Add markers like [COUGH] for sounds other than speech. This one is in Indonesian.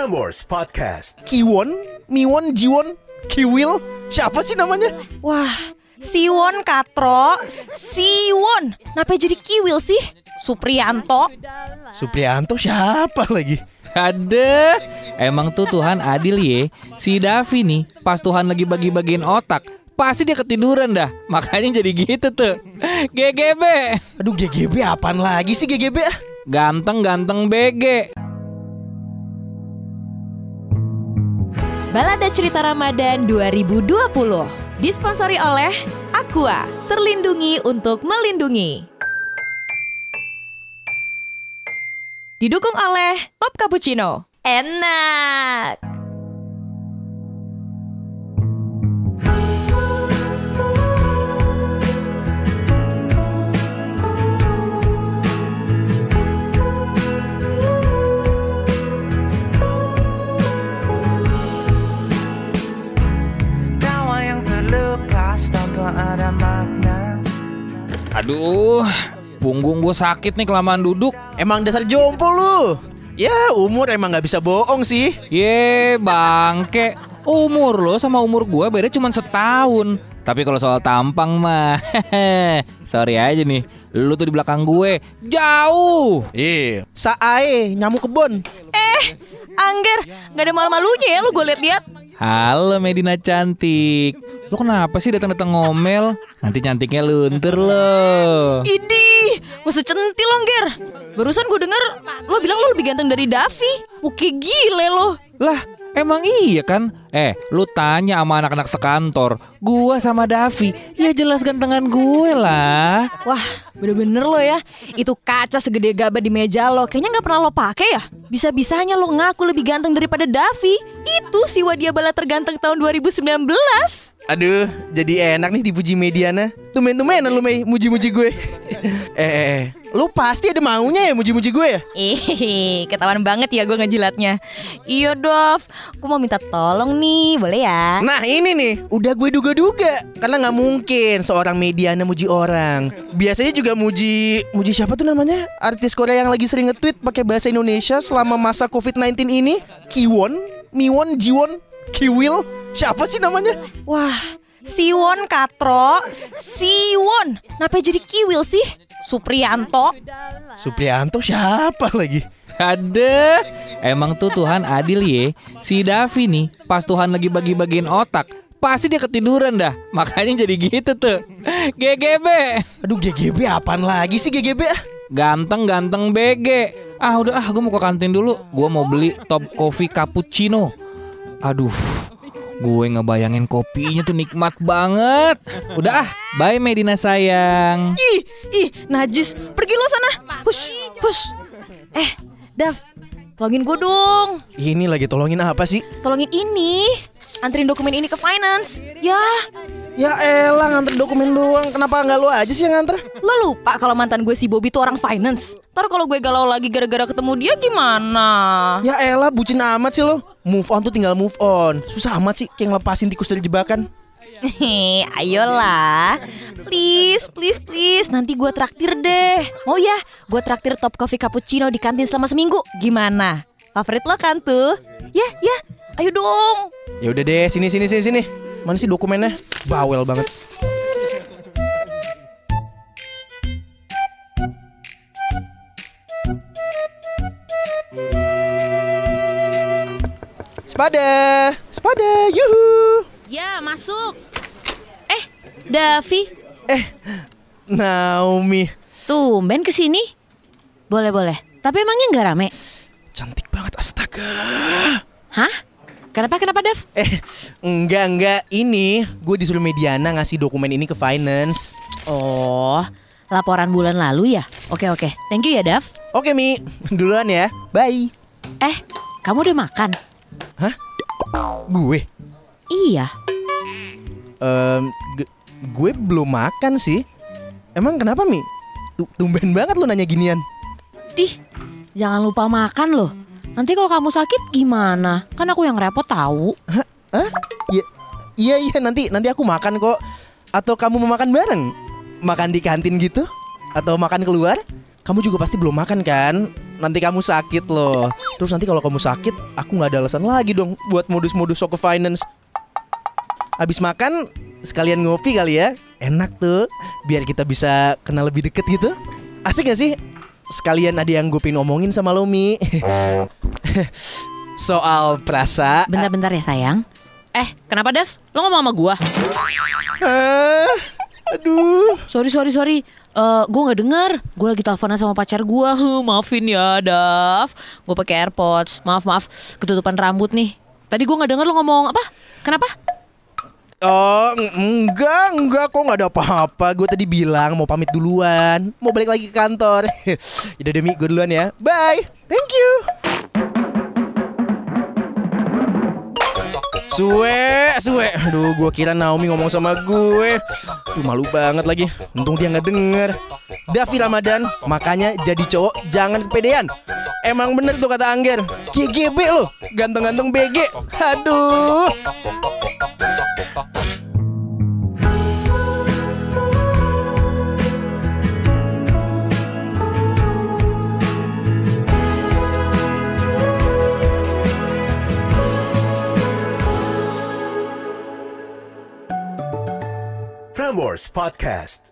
Prambors Podcast. Kiwon, Miwon, Jiwon, Kiwil, siapa sih namanya? Wah, Siwon Katro, Siwon. Kenapa jadi Kiwil sih? Suprianto. Suprianto siapa lagi? Ada, emang tuh Tuhan adil ye. Si Davi nih, pas Tuhan lagi bagi-bagiin otak, pasti dia ketiduran dah. Makanya jadi gitu tuh. GGB, Aduh GGB apaan lagi sih GGB ah? ganteng-ganteng BG. Balada Cerita Ramadan 2020. Disponsori oleh Aqua, terlindungi untuk melindungi. Didukung oleh Top Cappuccino. Enak. Aduh, punggung gue sakit nih kelamaan duduk. Emang dasar jompo lu. Ya umur emang nggak bisa bohong sih. Ye, bangke. Umur lo sama umur gue beda cuma setahun. Tapi kalau soal tampang mah, [LAUGHS] sorry aja nih. Lu tuh di belakang gue jauh. Iya. Sae nyamuk kebon. Eh, Angger, nggak ada malu-malunya ya lu gue liat-liat. Halo Medina cantik. Lo kenapa sih datang-datang ngomel? Nanti cantiknya luntur lo. Idih, masa centil lo, Nger. Barusan gue denger lo bilang lo lebih ganteng dari Davi. Oke gile lo. Lah, emang iya kan? Eh, lu tanya sama anak-anak sekantor. Gua sama Davi, ya jelas gantengan gue lah. Wah, bener-bener lo ya. Itu kaca segede gabah di meja lo. Kayaknya nggak pernah lo pakai ya. Bisa-bisanya lo ngaku lebih ganteng daripada Davi. Itu si Wadia Bala terganteng tahun 2019. Aduh, jadi enak nih dipuji Mediana. Tumen-tumenan lu Mei, muji-muji gue. [LAUGHS] eh, eh, eh, lu pasti ada maunya ya muji-muji gue ya? Ih, ketahuan banget ya gue ngejilatnya. Iya, Dov. Gue mau minta tolong nih, boleh ya? Nah ini nih, udah gue duga-duga Karena nggak mungkin seorang Mediana muji orang Biasanya juga muji, muji siapa tuh namanya? Artis Korea yang lagi sering nge-tweet pakai bahasa Indonesia selama masa COVID-19 ini Kiwon, Miwon, Jiwon, Kiwil, siapa sih namanya? Wah, Siwon Katro, Siwon. Kenapa jadi Kiwil sih? Suprianto. Suprianto siapa lagi? Ada, emang tuh Tuhan adil ye. Si Davi nih, pas Tuhan lagi bagi-bagiin otak, pasti dia ketiduran dah. Makanya jadi gitu tuh. GGB, Aduh GGB apaan lagi sih GGB ah? ganteng-ganteng BG. Ah udah ah, gue mau ke kantin dulu. Gue mau beli top coffee cappuccino. Aduh, gue ngebayangin kopinya tuh nikmat banget. Udah ah, bye Medina sayang. Ih, ih, najis. Pergi lo sana. Hush, hush. Eh, Dav, tolongin gue dong. Ini lagi tolongin apa sih? Tolongin ini. Anterin dokumen ini ke finance. Ya, Ya elah nganter dokumen doang Kenapa nggak lu aja sih yang nganter? lo lupa kalau mantan gue si Bobby tuh orang finance. Ntar kalau gue galau lagi gara-gara ketemu dia gimana? Ya elah bucin amat sih lo Move on tuh tinggal move on Susah amat sih kayak ngelepasin tikus dari jebakan Hehe, ayolah. Please, please, please. Nanti gue traktir deh. Mau ya? Gue traktir top coffee cappuccino di kantin selama seminggu. Gimana? Favorit lo kan tuh? Ya, ya. Ayo dong. Ya udah deh sini sini sini sini Mana sih dokumennya? Bawel banget Sepada Sepada Yuhu Ya, masuk. Eh, Davi, Eh Naomi tumben ke sini. Boleh, boleh. Tapi emangnya nggak rame? Cantik banget astaga Hah? Kenapa, kenapa, Dav? Eh, enggak enggak. Ini gue disuruh Mediana ngasih dokumen ini ke finance. Oh, laporan bulan lalu ya? Oke, oke. Thank you ya, Dav. Oke Mi, [LAUGHS] duluan ya. Bye. Eh, kamu udah makan? Hah? Gue? Iya. G- gue belum makan sih. Emang kenapa Mi? Tu- Tumben banget lo nanya ginian. Dih, jangan lupa makan loh. Nanti kalau kamu sakit gimana? Kan aku yang repot tahu. Hah? Ya, iya iya nanti nanti aku makan kok. Atau kamu mau makan bareng? Makan di kantin gitu? Atau makan keluar? kamu juga pasti belum makan kan? Nanti kamu sakit loh. Terus nanti kalau kamu sakit, aku nggak ada alasan lagi dong buat modus-modus Soko Finance. Habis makan sekalian ngopi kali ya. Enak tuh, biar kita bisa kenal lebih deket gitu. Asik gak sih? Sekalian ada yang gue pengen omongin sama lo Mi [LAUGHS] Soal perasa Bentar-bentar ya sayang. Eh, kenapa Dev? Lo ngomong sama gua? Ah, Aduh Sorry, sorry, sorry. Eh, gue nggak dengar. Gue lagi teleponan sama pacar gue. Maafin ya, Dav. Gue pakai AirPods. Maaf, maaf. Ketutupan rambut nih. Tadi gue nggak dengar lo ngomong apa? Kenapa? Oh eng- enggak enggak. Kok nggak ada apa-apa? Gue tadi bilang mau pamit duluan. Mau balik lagi ke kantor. [LAUGHS] Yaudah demi gue duluan ya. Bye. Thank you. Suwe, suwe. Aduh gue kira Naomi ngomong sama gue. Duh malu banget lagi. Untung dia nggak denger. Davi Ramadan Makanya jadi cowok jangan kepedean. Emang bener tuh kata Angger. GGB loh. Ganteng-ganteng BG Aduh Frameworks Podcast.